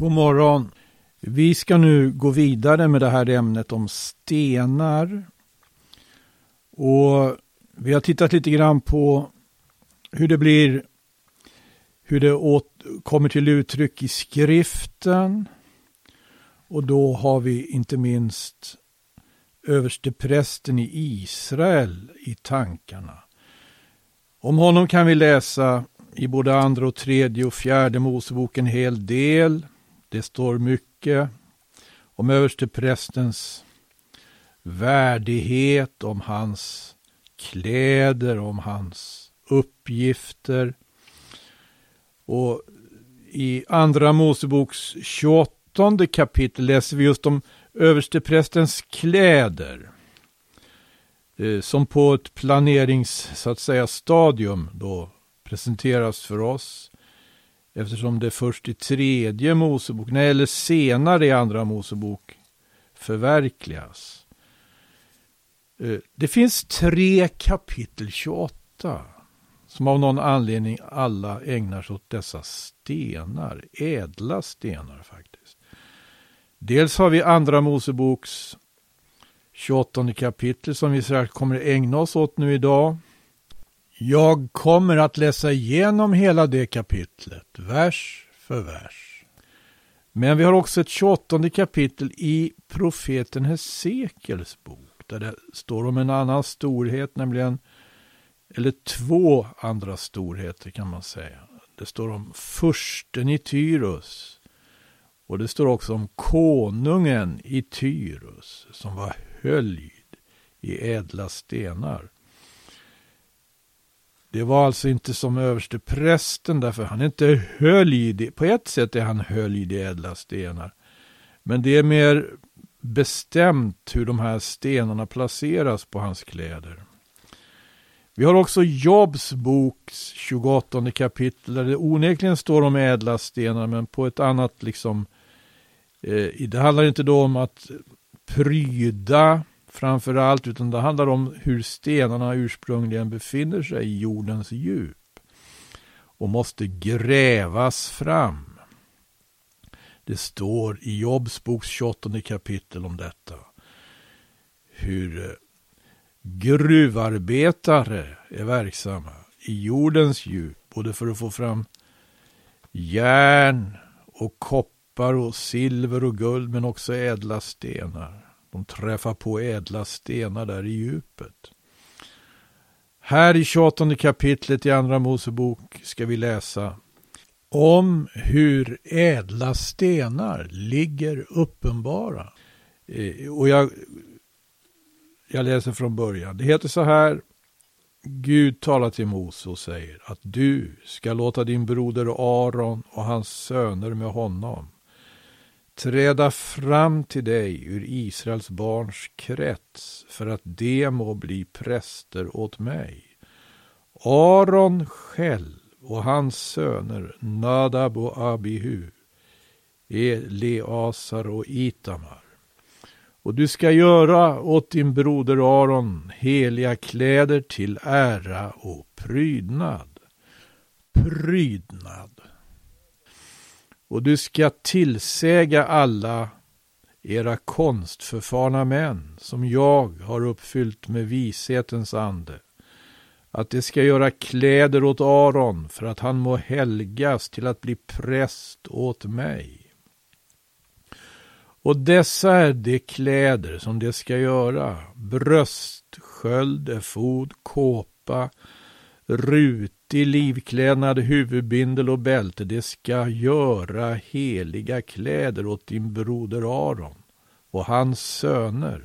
God morgon. Vi ska nu gå vidare med det här ämnet om stenar. Och vi har tittat lite grann på hur det blir, hur det åt, kommer till uttryck i skriften. Och då har vi inte minst översteprästen i Israel i tankarna. Om honom kan vi läsa i både andra och tredje och fjärde Mosebok en hel del. Det står mycket om översteprästens värdighet, om hans kläder, om hans uppgifter. Och i andra Moseboks 28 kapitel läser vi just om översteprästens kläder. Eh, som på ett planerings, så att säga, stadium då presenteras för oss. Eftersom det först i tredje Mosebok, nej, eller senare i andra Mosebok förverkligas. Eh, det finns tre kapitel 28 som av någon anledning alla ägnar sig åt dessa stenar, ädla stenar faktiskt. Dels har vi andra Moseboks 28 kapitel som vi strax kommer ägna oss åt nu idag. Jag kommer att läsa igenom hela det kapitlet, vers för vers. Men vi har också ett 28 kapitel i profeten Hesekels bok, där det står om en annan storhet, nämligen, eller två andra storheter kan man säga. Det står om fursten i Tyrus och det står också om konungen i Tyrus som var höljd i ädla stenar. Det var alltså inte som överste prästen därför han inte höll i det. På ett sätt är han höll i de ädla stenar. Men det är mer bestämt hur de här stenarna placeras på hans kläder. Vi har också Jobs boks 28 kapitel där det onekligen står om ädla stenar men på ett annat liksom eh, Det handlar inte då om att pryda framför allt, utan det handlar om hur stenarna ursprungligen befinner sig i jordens djup och måste grävas fram. Det står i Jobs boks 28 kapitel om detta. Hur eh, gruvarbetare är verksamma i jordens djup, både för att få fram järn och koppar och silver och guld, men också ädla stenar. De träffar på ädla stenar där i djupet. Här i 28 kapitlet i Andra Mosebok ska vi läsa om hur ädla stenar ligger uppenbara. Eh, och jag, jag läser från början. Det heter så här. Gud talar till Mose och säger att du ska låta din broder Aron och hans söner med honom träda fram till dig ur Israels barns krets för att de må bli präster åt mig. Aron själv och hans söner Nadab och Abihu, Eleasar och Itamar. Och du ska göra åt din broder Aron heliga kläder till ära och prydnad. Prydnad. Och du ska tillsäga alla era konstförfarna män, som jag har uppfyllt med vishetens ande, att de ska göra kläder åt Aron för att han må helgas till att bli präst åt mig. Och dessa är de kläder som de ska göra, bröst, sköld, efod, kåpa, rutig livklädnad, huvudbindel och bälte, det ska göra heliga kläder åt din broder Aron och hans söner,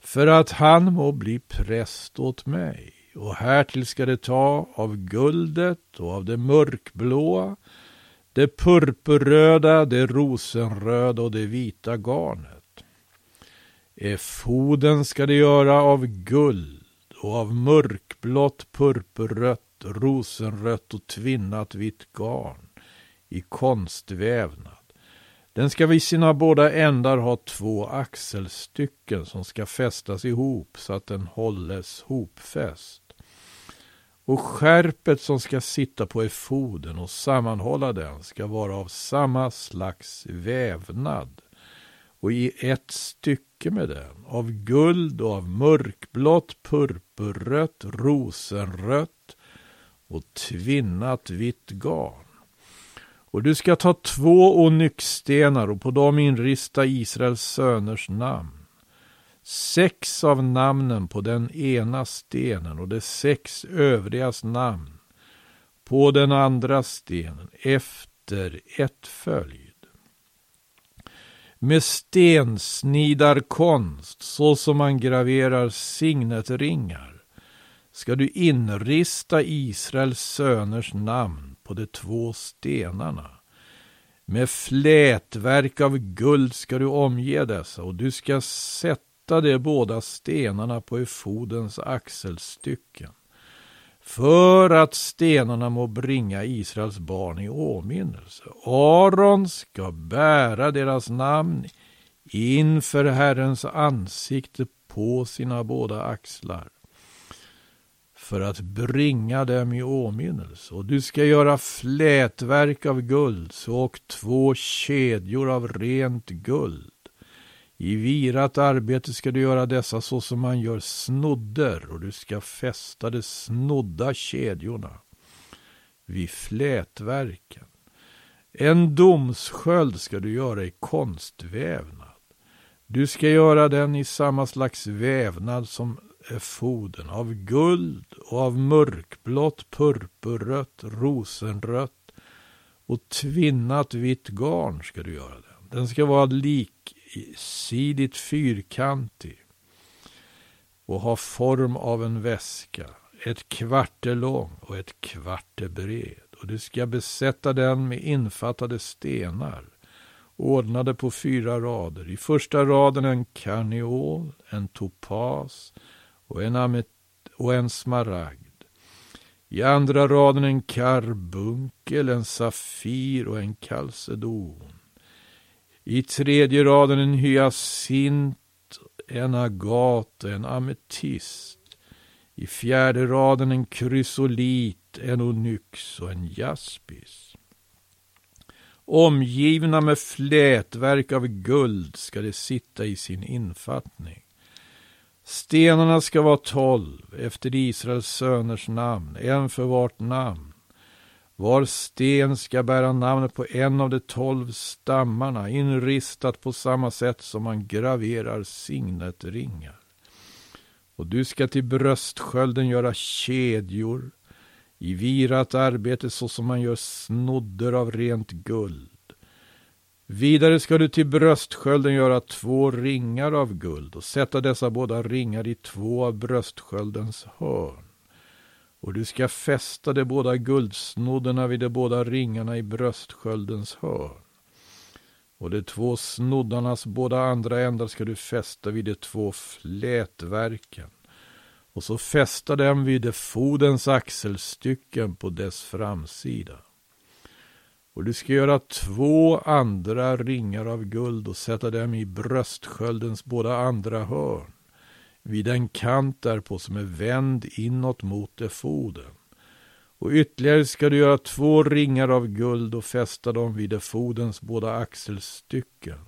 för att han må bli präst åt mig. Och härtill ska det ta av guldet och av det mörkblåa, det purpurröda, det rosenröda och det vita garnet. Efoden ska det göra av guld och av mörkblått, purpurrött, rosenrött och tvinnat vitt garn i konstvävnad. Den ska vid sina båda ändar ha två axelstycken som ska fästas ihop så att den hålles hopfäst. Och skärpet som ska sitta på efoden och sammanhålla den ska vara av samma slags vävnad och i ett stycke med den, av guld och av mörkblått, purpurrött, rosenrött och tvinnat vitt garn. Och du ska ta två onyxstenar och på dem inrista Israels söners namn. Sex av namnen på den ena stenen och de sex övrigas namn på den andra stenen efter ett följd med stensnidarkonst, så som man graverar signetringar, ska du inrista Israels söners namn på de två stenarna. Med flätverk av guld ska du omge dessa och du ska sätta de båda stenarna på efodens axelstycken för att stenarna må bringa Israels barn i åminnelse. Aron ska bära deras namn inför Herrens ansikte på sina båda axlar för att bringa dem i åminnelse. Och du ska göra flätverk av guld så och två kedjor av rent guld i virat arbete ska du göra dessa så som man gör snodder och du ska fästa de snodda kedjorna vid flätverken. En domssköld ska du göra i konstvävnad. Du ska göra den i samma slags vävnad som är foden, av guld och av mörkblått, purpurrött, rosenrött och tvinnat vitt garn ska du göra den. Den ska vara lik sidigt fyrkantig och har form av en väska, ett kvarte lång och ett kvarte bred. Och du ska besätta den med infattade stenar, ordnade på fyra rader. I första raden en karneol, en topas och en, amet och en smaragd. I andra raden en karbunkel, en safir och en kalcedon. I tredje raden en hyacint, en agat, en ametist. I fjärde raden en krysolit, en onyx och en jaspis. Omgivna med flätverk av guld ska de sitta i sin infattning. Stenarna ska vara tolv efter Israels söners namn, en för vart namn. Var sten ska bära namnet på en av de tolv stammarna, inristat på samma sätt som man graverar signetringar. Och du ska till bröstskölden göra kedjor, i virat arbete så som man gör snodder av rent guld. Vidare ska du till bröstskölden göra två ringar av guld och sätta dessa båda ringar i två av bröstsköldens hörn och du ska fästa de båda guldsnoddarna vid de båda ringarna i bröstsköldens hörn. Och de två snoddarnas båda andra ändar ska du fästa vid de två flätverken och så fästa dem vid de fodens axelstycken på dess framsida. Och du ska göra två andra ringar av guld och sätta dem i bröstsköldens båda andra hörn vid en kant därpå som är vänd inåt mot efoden. Och ytterligare ska du göra två ringar av guld och fästa dem vid efodens båda axelstycken,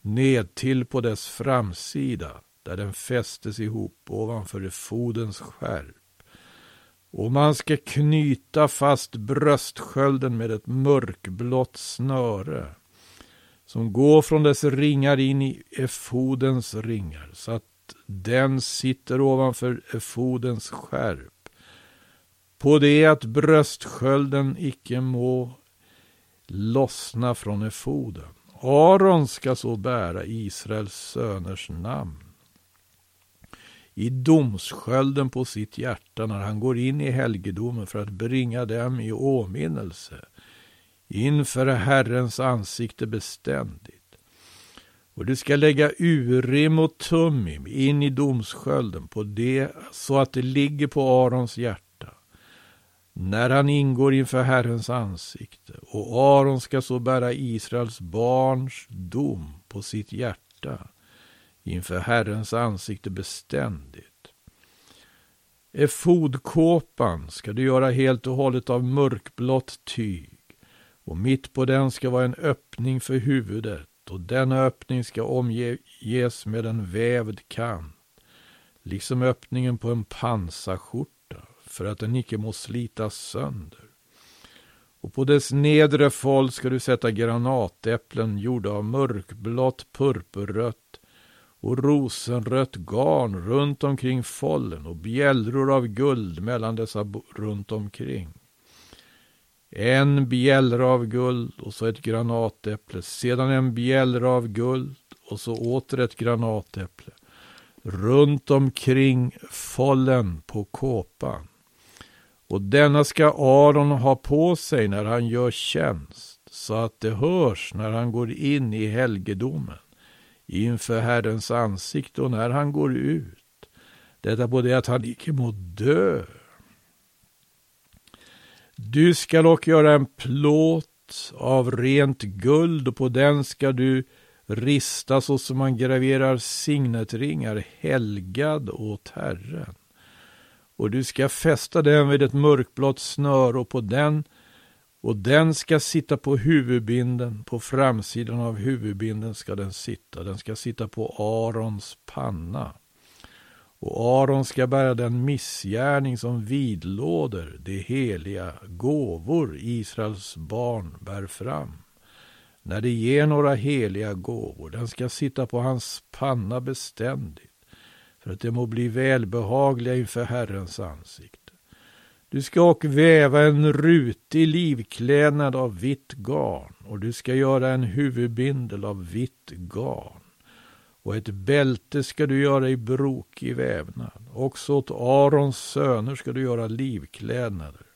nedtill på dess framsida, där den fästes ihop ovanför efodens skärp. Och man ska knyta fast bröstskölden med ett mörkblått snöre som går från dess ringar in i efodens ringar, så att den sitter ovanför efodens skärp. På det att bröstskölden icke må lossna från efoden. Aron ska så bära Israels söners namn i domskölden på sitt hjärta när han går in i helgedomen för att bringa dem i åminnelse inför Herrens ansikte beständigt. Och du ska lägga urim och tummim in i domskölden på det så att det ligger på Arons hjärta när han ingår inför Herrens ansikte. Och Aron ska så bära Israels barns dom på sitt hjärta inför Herrens ansikte beständigt. Efodkåpan ska du göra helt och hållet av mörkblått tyg och mitt på den ska vara en öppning för huvudet och denna öppning ska omges med en vävd kant, liksom öppningen på en pansarskjorta, för att den icke må slitas sönder. Och på dess nedre fold ska du sätta granatäpplen gjorda av mörkblått purpurrött och rosenrött garn runt omkring follen och bjällror av guld mellan dessa runt omkring. En bjällra av guld och så ett granatäpple, sedan en bjällra av guld och så åter ett granatäpple. Runt omkring follen på kåpan. Och denna ska Aron ha på sig när han gör tjänst, så att det hörs när han går in i helgedomen, inför Herrens ansikte och när han går ut. Detta på det att han icke må dö. Du skall dock göra en plåt av rent guld och på den ska du rista så som man graverar signetringar, helgad åt Herren. Och du ska fästa den vid ett mörkblått snöre och på den och den ska sitta på huvudbinden, på framsidan av huvudbinden ska den sitta. Den ska sitta på Arons panna. Och Aron ska bära den missgärning som vidlåder de heliga gåvor Israels barn bär fram. När de ger några heliga gåvor, den ska sitta på hans panna beständigt, för att de må bli välbehagliga inför Herrens ansikte. Du ska och väva en rutig livklädnad av vitt garn, och du ska göra en huvudbindel av vitt garn och ett bälte ska du göra i brokig vävnad. Också åt Arons söner ska du göra livklädnader.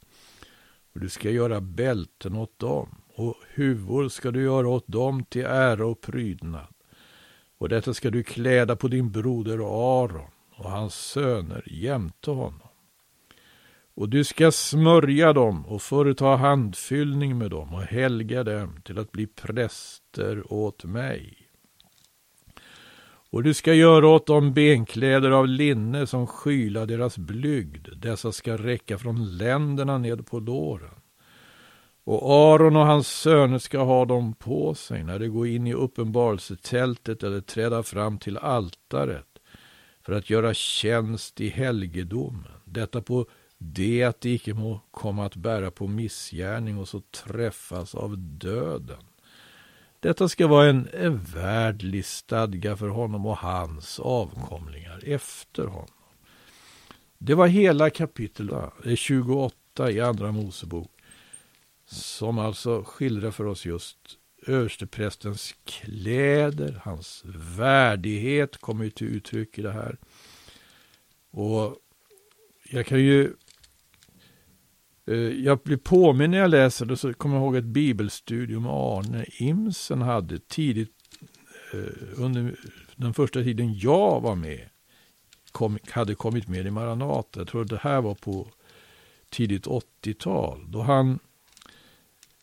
Och du ska göra bälten åt dem, och huvor ska du göra åt dem till ära och prydnad. Och detta ska du kläda på din broder Aron och hans söner jämte honom. Och du ska smörja dem och företa handfyllning med dem och helga dem till att bli präster åt mig. Och du ska göra åt dem benkläder av linne som skyla deras blygd. Dessa ska räcka från länderna ned på låren. Och Aron och hans söner ska ha dem på sig när de går in i uppenbarelsetältet eller träda fram till altaret för att göra tjänst i helgedomen. Detta på det att de icke må komma att bära på missgärning och så träffas av döden. Detta ska vara en värdlig stadga för honom och hans avkomlingar efter honom. Det var hela kapitel 28 eh, i Andra Mosebok som alltså skildrar för oss just översteprästens kläder, hans värdighet kommer till uttryck i det här. Och jag kan ju Eh, jag blir påminn när jag läser det, så kommer jag ihåg ett bibelstudium Arne Imsen hade tidigt eh, under den första tiden jag var med. Kom, hade kommit med i Maranata. Jag tror det här var på tidigt 80-tal. Då han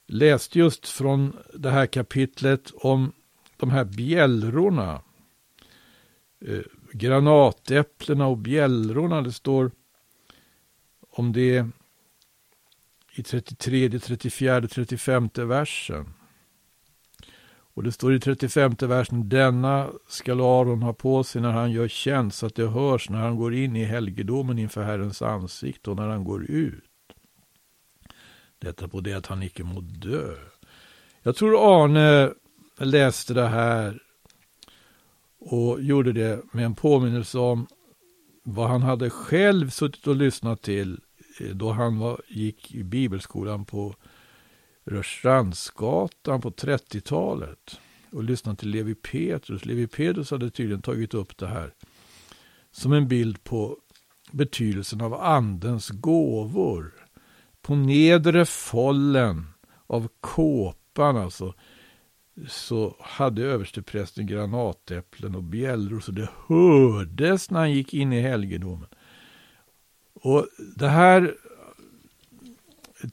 läste just från det här kapitlet om de här bjällrorna. Eh, granatäpplena och bjällrorna. Det står om det i 33, 34, 35 versen. Och det står i 35 versen, denna skall Aron ha på sig när han gör tjänst, så att det hörs när han går in i helgedomen inför Herrens ansikte och när han går ut. Detta på det att han icke må dö. Jag tror Arne läste det här och gjorde det med en påminnelse om vad han hade själv suttit och lyssnat till Eh, då han var, gick i bibelskolan på Rörstrandsgatan på 30-talet och lyssnade till Levi Petrus. Levi Petrus hade tydligen tagit upp det här som en bild på betydelsen av andens gåvor. På nedre follen av kåpan alltså så hade översteprästen granatäpplen och bjällror så det hördes när han gick in i helgedomen. Och det här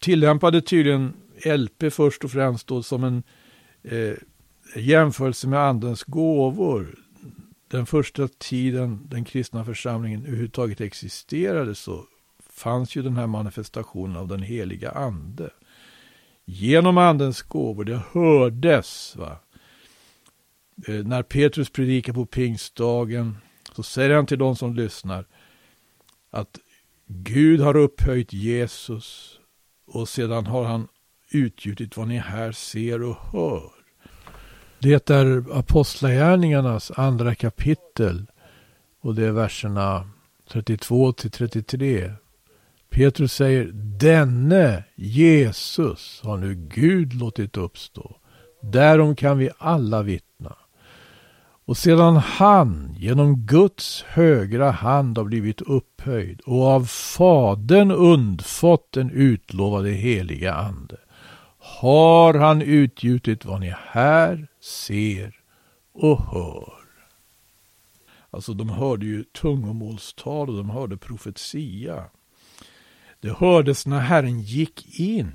tillämpade tydligen LP först och främst då som en eh, jämförelse med andens gåvor. den första tiden den kristna församlingen överhuvudtaget existerade så fanns ju den här manifestationen av den heliga ande. Genom andens gåvor, det hördes. Va? Eh, när Petrus predikar på pingstdagen så säger han till de som lyssnar att Gud har upphöjt Jesus och sedan har han utgjutit vad ni här ser och hör. Det är Apostlagärningarnas andra kapitel och det är verserna 32 till 33. Petrus säger denne Jesus har nu Gud låtit uppstå. Därom kan vi alla vittna. Och sedan han genom Guds högra hand har blivit upphöjd och av Fadern undfått den utlovade heliga Ande har han utgjutit vad ni här ser och hör. Alltså de hörde ju tungomålstal och de hörde profetia. Det hördes när Herren gick in.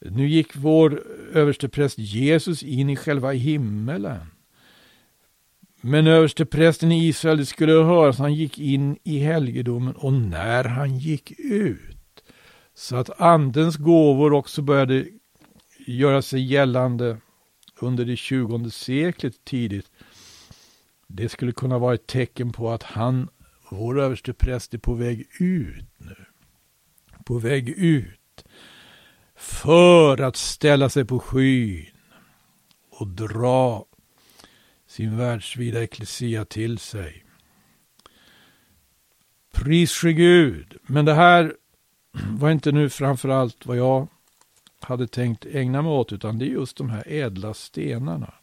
Nu gick vår överstepräst Jesus in i själva himmelen. Men översteprästen i Israel, det skulle höras, han gick in i helgedomen och när han gick ut. Så att andens gåvor också började göra sig gällande under det 20 seklet tidigt. Det skulle kunna vara ett tecken på att han, vår överstepräst, är på väg ut nu. På väg ut. För att ställa sig på skyn och dra sin världsvida eklesia till sig. Pris ske Gud. Men det här var inte nu framförallt vad jag hade tänkt ägna mig åt, utan det är just de här ädla stenarna.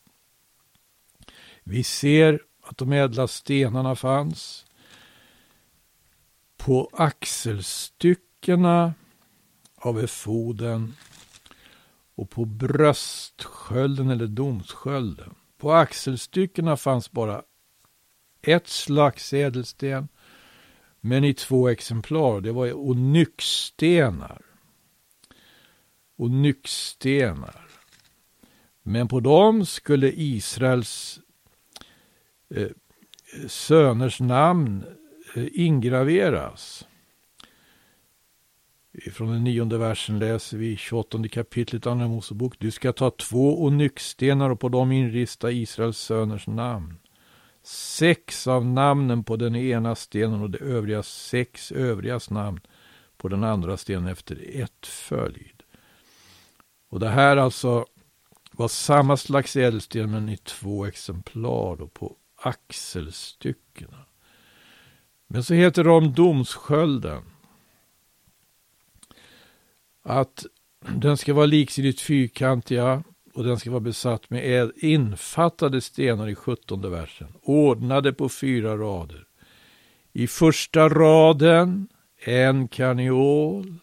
Vi ser att de ädla stenarna fanns på axelstyckena av efoden och på bröstskölden eller domskölden. På axelstyckena fanns bara ett slags ädelsten, men i två exemplar. Det var onyxstenar. Onyxstenar. Men på dem skulle Israels eh, eh söners namn eh, ingraveras. Från den nionde versen läser vi 28 kapitlet Andra Mosebok. Du ska ta två onyxstenar och på dem inrista Israels söners namn. Sex av namnen på den ena stenen och de övriga sex övrigas namn på den andra stenen efter ett följd. Och det här alltså var samma slags ädelsten men i två exemplar då på axelstyckena. Men så heter de domskölden att den ska vara liksidigt fyrkantiga och den ska vara besatt med infattade stenar i sjuttonde versen, ordnade på fyra rader. I första raden en karneol,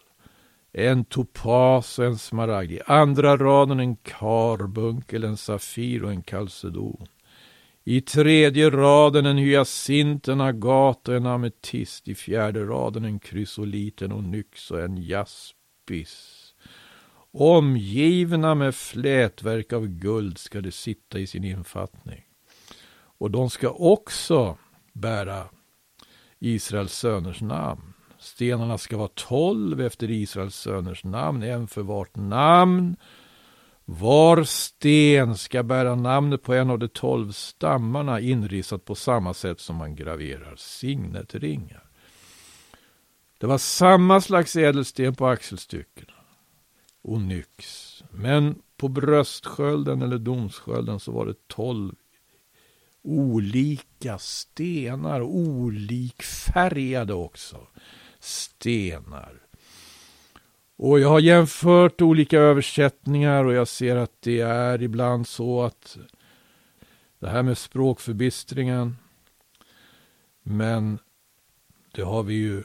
en topas och en smaragd. I andra raden en karbunkel, en safir och en kalcedon. I tredje raden en hyacint, en agat och en ametist. I fjärde raden en krysolit, en onyx och en jasp spiss. Omgivna med flätverk av guld ska de sitta i sin infattning. Och de ska också bära Israels söners namn. Stenarna ska vara tolv efter Israels söners namn, en för vart namn. Var sten ska bära namnet på en av de tolv stammarna inrisat på samma sätt som man graverar signetringar. Det var samma slags ädelsten på axelstyckena. Onyx. Men på bröstskölden eller domskölden så var det tolv olika stenar. Olikfärgade också stenar. Och jag har jämfört olika översättningar och jag ser att det är ibland så att det här med språkförbistringen. Men det har vi ju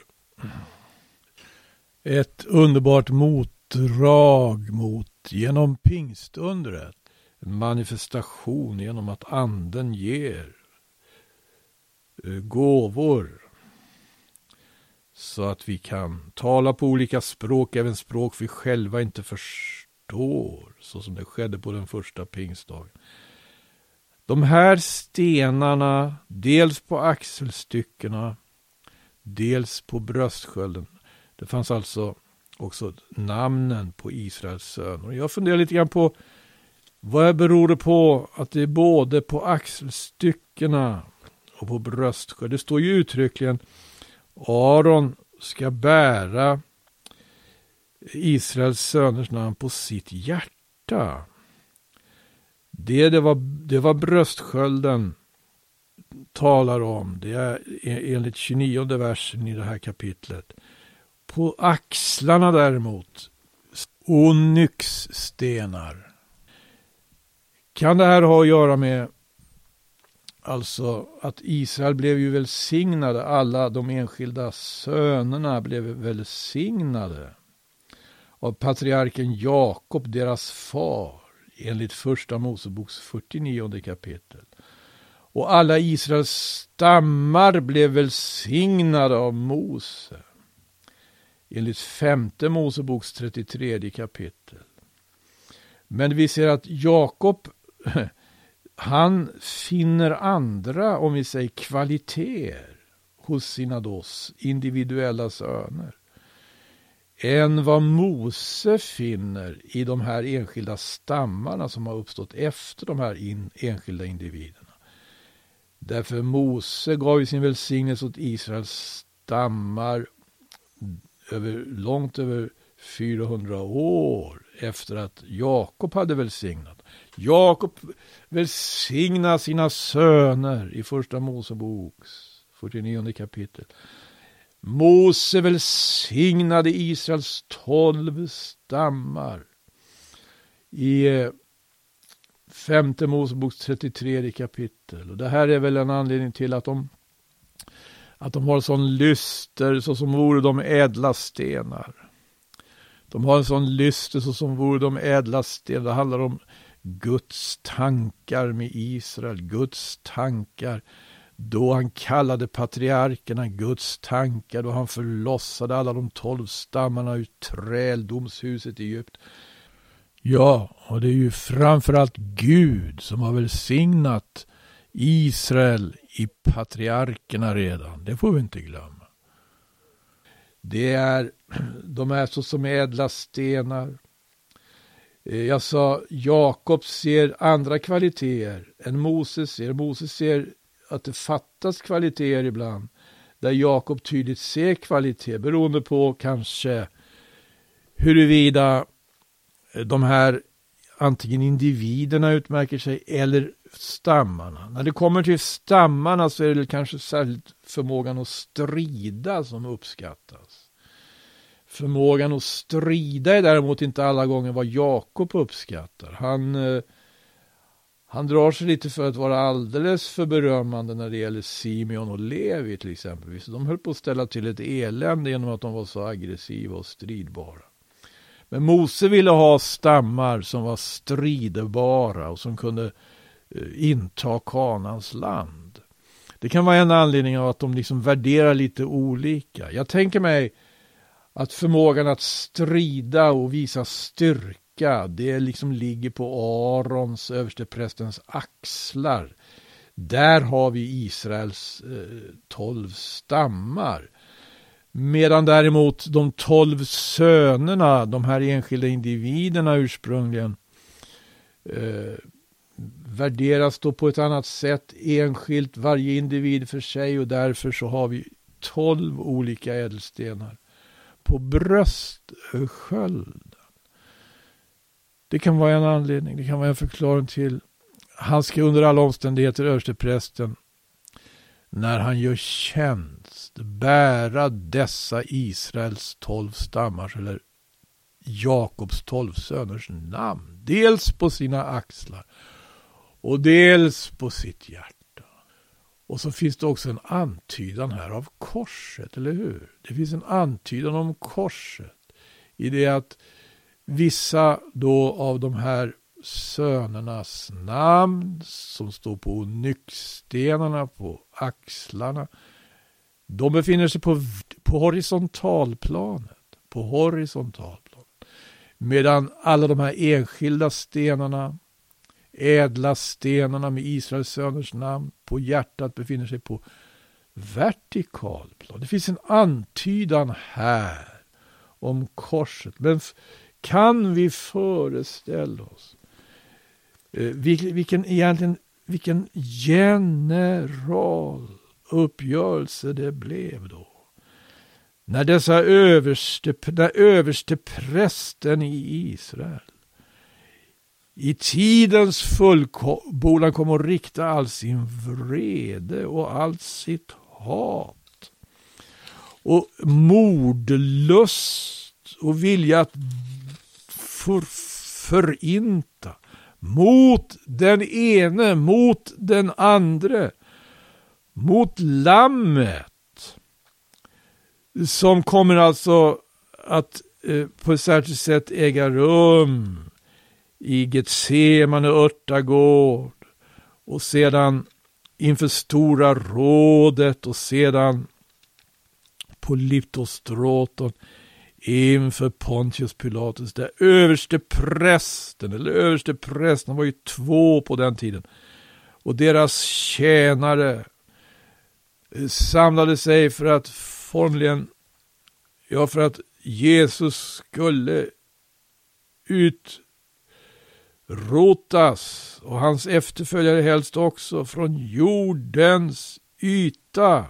ett underbart motdrag mot genom pingstundret. En manifestation genom att anden ger eh, gåvor. Så att vi kan tala på olika språk, även språk vi själva inte förstår. Så som det skedde på den första pingstdagen. De här stenarna, dels på axelstyckena, dels på bröstskölden. Det fanns alltså också namnen på Israels söner. Jag funderar lite grann på vad beror det på att det är både på axelstyckena och på bröstskölden. Det står ju uttryckligen Aron ska bära Israels söners namn på sitt hjärta. Det, det, var, det var bröstskölden talar om. Det är e, enligt 29 versen i det här kapitlet. På axlarna däremot onyxstenar. Kan det här ha att göra med alltså att Israel blev ju välsignade, alla de enskilda sönerna blev välsignade av patriarken Jakob, deras far, enligt första Moseboks 49 kapitel. Och alla Israels stammar blev välsignade av Mose. Enligt femte Moseboks 33 kapitel. Men vi ser att Jakob, han finner andra, om vi säger kvaliteter, hos sina dos individuella söner än vad Mose finner i de här enskilda stammarna som har uppstått efter de här in, enskilda individerna. Därför Mose gav ju sin välsignelse åt Israels stammar över, långt över 400 år efter att Jakob hade välsignat. Jakob välsignar sina söner i första Moseboks 49 kapitel. Mose välsignade Israels tolv stammar. I femte Moseboks 33 kapitel. Och det här är väl en anledning till att de, att de har sån lyster så som vore de ädla stenar. De har en sån lyster så som vore de ädla stenar. Det handlar om Guds tankar med Israel, Guds tankar då han kallade patriarkerna Guds tankar, då han förlossade alla de tolv stammarna ur träldomshuset i Egypten. Ja, och det är ju framförallt Gud som har välsignat Israel i patriarkerna redan. Det får vi inte glömma. Det är, de är så som ädla stenar. Eh, jag sa Jakob ser andra kvaliteter än Moses ser. Moses ser att det fattas kvaliteter ibland. Där Jakob tydligt ser kvalitet beroende på kanske huruvida de här antingen individerna utmärker sig eller stammarna. När det kommer till stammarna så är det kanske särskilt förmågan att strida som uppskattas. Förmågan att strida är däremot inte alla gånger vad Jakob uppskattar. Han eh, han drar sig lite för att vara alldeles för berömmande när det gäller Simeon och Levi till exempel. De höll på att ställa till ett elände genom att de var så aggressiva och stridbara. Men Mose ville ha stammar som var stridbara och som kunde eh, inta kanans land. Det kan vara en anledning av att de liksom värderar lite olika. Jag tänker mig att förmågan att strida och visa styrka styrka, det liksom ligger på Arons, översteprästens axlar. Där har vi Israels eh, tolv stammar. Medan däremot de tolv sönerna, de här enskilda individerna ursprungligen, eh, värderas då på ett annat sätt enskilt, varje individ för sig och därför så har vi tolv olika ädelstenar. På bröstskölden. det kan vara en anledning, det kan vara en förklaring till. Han ska under alla omständigheter, översteprästen, när han gör känd bära dessa Israels tolv stammars eller Jakobs tolv söners namn. Dels på sina axlar och dels på sitt hjärta. Och så finns det också en antydan här av korset, eller hur? Det finns en antydan om korset i det att vissa då av de här sönernas namn som står på nyckstenarna på axlarna. De befinner sig på, på horisontalplanet. På horisontalplanet. Medan alla de här enskilda stenarna ädla stenarna med Israels söners namn på hjärtat befinner sig på vertikalplan. Det finns en antydan här om korset. Men kan vi föreställa oss eh, vilken, egentligen, vilken general uppgörelse det blev då? När dessa överste, när överste prästen i Israel i tidens fullbordan kommer att rikta all sin vrede och allt sitt hat och mordlust och vilja att för, förinta mot den ene, mot den andre, mot lammet som kommer alltså att eh, på ett särskilt sätt äga rum i Getsemane örtagård och sedan inför Stora rådet och sedan på Liptostroton inför Pontius Pilatus, där överste prästen, eller överste prästen var ju två på den tiden, och deras tjänare samlade sig för att formligen, ja för att Jesus skulle utrotas och hans efterföljare helst också från jordens yta.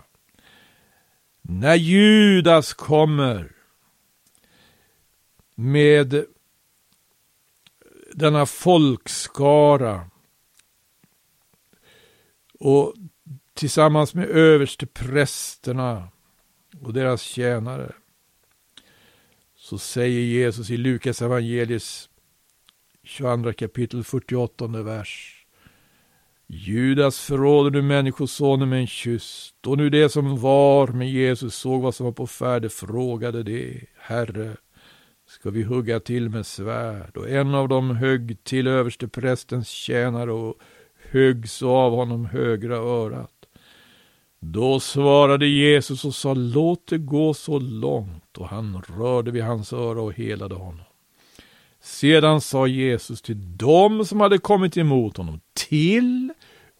När Judas kommer med denna folkskara och tillsammans med översteprästerna och deras tjänare så säger Jesus i Lukas evangeliets 22 kapitel 48 vers Judas förråder nu Människosonen med en kyss. Då nu det som var med Jesus såg vad som var på färde frågade det. Herre, ska vi hugga till med svärd? Och en av dem högg till överste prästens tjänare och högg så av honom högra örat. Då svarade Jesus och sa, låt det gå så långt, och han rörde vid hans öra och helade honom. Sedan sa Jesus till dem som hade kommit emot honom, till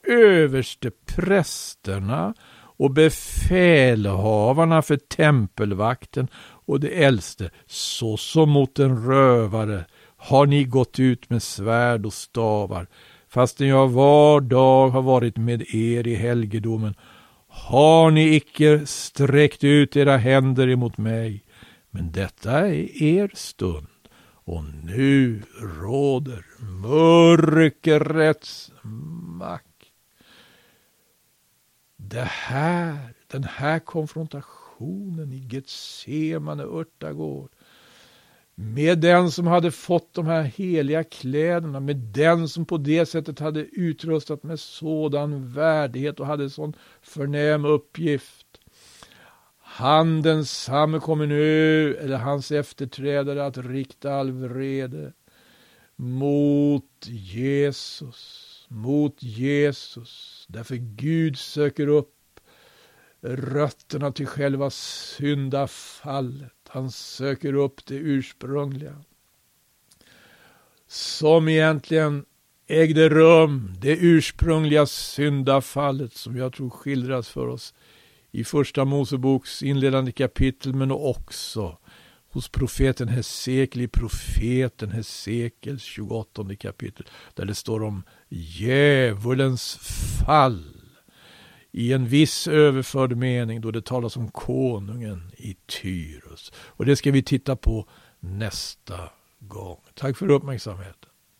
överste prästerna och befälhavarna för tempelvakten och de äldste, såsom mot en rövare har ni gått ut med svärd och stavar, fastän jag var dag har varit med er i helgedomen, har ni icke sträckt ut era händer emot mig, men detta är er stund. Och nu råder mörkrets makt. Det här, den här konfrontationen i Getsemane örtagård med den som hade fått de här heliga kläderna, med den som på det sättet hade utrustat med sådan värdighet och hade sån förnäm uppgift. Han densamme kommer nu, eller hans efterträdare, att rikta all vrede mot Jesus, mot Jesus. Därför Gud söker upp rötterna till själva syndafallet. Han söker upp det ursprungliga. Som egentligen ägde rum, det ursprungliga syndafallet som jag tror skildras för oss i första Moseboks inledande kapitel men också hos profeten Hesekiel i profeten Hesekiels 28 kapitel där det står om djävulens fall i en viss överförd mening då det talas om konungen i Tyrus. Och det ska vi titta på nästa gång. Tack för uppmärksamheten.